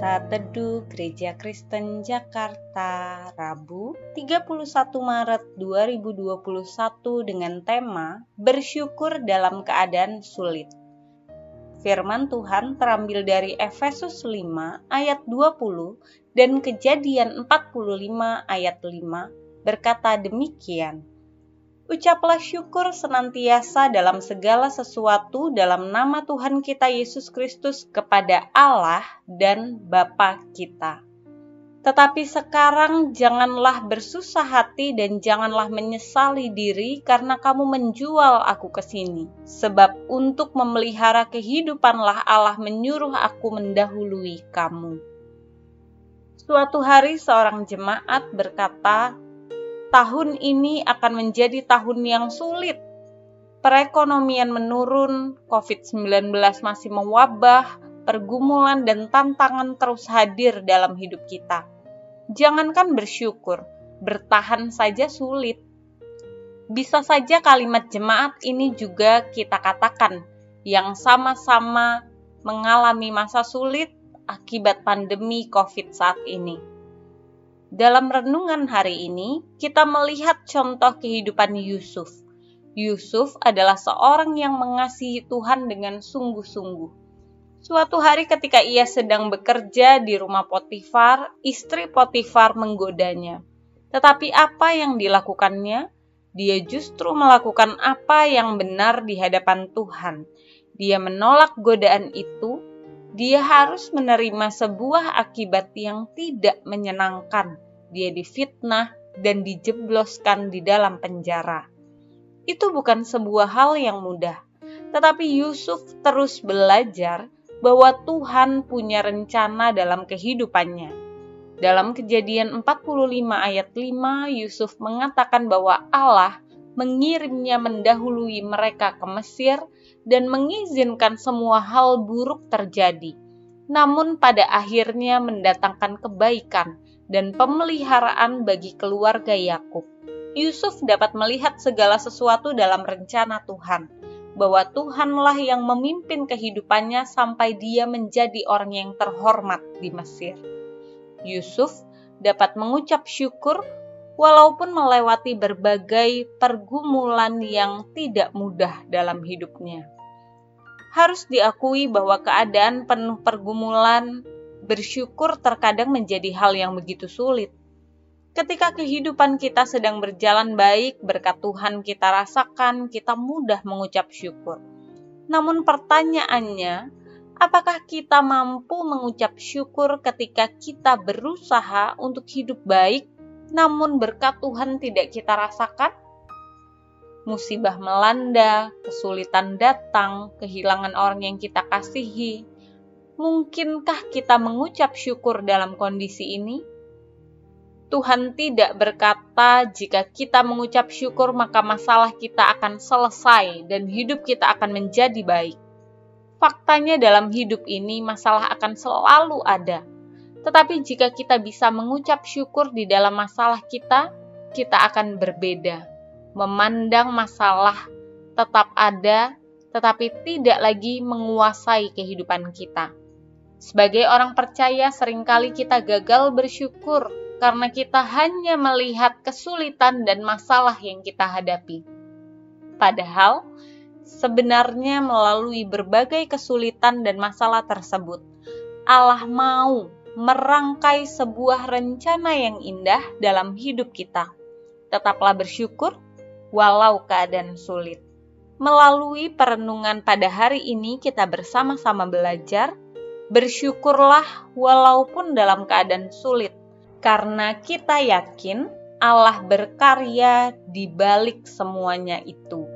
Saat Teduh Gereja Kristen Jakarta, Rabu 31 Maret 2021 dengan tema Bersyukur dalam keadaan sulit. Firman Tuhan terambil dari Efesus 5 ayat 20 dan Kejadian 45 ayat 5 berkata demikian. Ucaplah syukur senantiasa dalam segala sesuatu dalam nama Tuhan kita Yesus Kristus kepada Allah dan Bapa kita. Tetapi sekarang janganlah bersusah hati dan janganlah menyesali diri karena kamu menjual aku ke sini. Sebab untuk memelihara kehidupanlah Allah menyuruh aku mendahului kamu. Suatu hari seorang jemaat berkata, tahun ini akan menjadi tahun yang sulit. Perekonomian menurun, COVID-19 masih mewabah, pergumulan dan tantangan terus hadir dalam hidup kita. Jangankan bersyukur, bertahan saja sulit. Bisa saja kalimat jemaat ini juga kita katakan yang sama-sama mengalami masa sulit akibat pandemi COVID saat ini. Dalam renungan hari ini, kita melihat contoh kehidupan Yusuf. Yusuf adalah seorang yang mengasihi Tuhan dengan sungguh-sungguh. Suatu hari ketika ia sedang bekerja di rumah Potifar, istri Potifar menggodanya. Tetapi apa yang dilakukannya? Dia justru melakukan apa yang benar di hadapan Tuhan. Dia menolak godaan itu dia harus menerima sebuah akibat yang tidak menyenangkan. Dia difitnah dan dijebloskan di dalam penjara. Itu bukan sebuah hal yang mudah, tetapi Yusuf terus belajar bahwa Tuhan punya rencana dalam kehidupannya. Dalam kejadian 45 ayat 5, Yusuf mengatakan bahwa Allah mengirimnya mendahului mereka ke Mesir dan mengizinkan semua hal buruk terjadi, namun pada akhirnya mendatangkan kebaikan dan pemeliharaan bagi keluarga Yakub. Yusuf dapat melihat segala sesuatu dalam rencana Tuhan, bahwa Tuhanlah yang memimpin kehidupannya sampai dia menjadi orang yang terhormat di Mesir. Yusuf dapat mengucap syukur walaupun melewati berbagai pergumulan yang tidak mudah dalam hidupnya. Harus diakui bahwa keadaan penuh pergumulan, bersyukur terkadang menjadi hal yang begitu sulit. Ketika kehidupan kita sedang berjalan baik, berkat Tuhan kita rasakan, kita mudah mengucap syukur. Namun pertanyaannya, apakah kita mampu mengucap syukur ketika kita berusaha untuk hidup baik namun berkat Tuhan tidak kita rasakan? Musibah melanda, kesulitan datang, kehilangan orang yang kita kasihi. Mungkinkah kita mengucap syukur dalam kondisi ini? Tuhan tidak berkata, "Jika kita mengucap syukur, maka masalah kita akan selesai dan hidup kita akan menjadi baik." Faktanya, dalam hidup ini masalah akan selalu ada tetapi jika kita bisa mengucap syukur di dalam masalah kita, kita akan berbeda. Memandang masalah tetap ada, tetapi tidak lagi menguasai kehidupan kita. Sebagai orang percaya, sering kali kita gagal bersyukur karena kita hanya melihat kesulitan dan masalah yang kita hadapi. Padahal, sebenarnya melalui berbagai kesulitan dan masalah tersebut, Allah mau merangkai sebuah rencana yang indah dalam hidup kita. Tetaplah bersyukur walau keadaan sulit. Melalui perenungan pada hari ini kita bersama-sama belajar bersyukurlah walaupun dalam keadaan sulit karena kita yakin Allah berkarya di balik semuanya itu.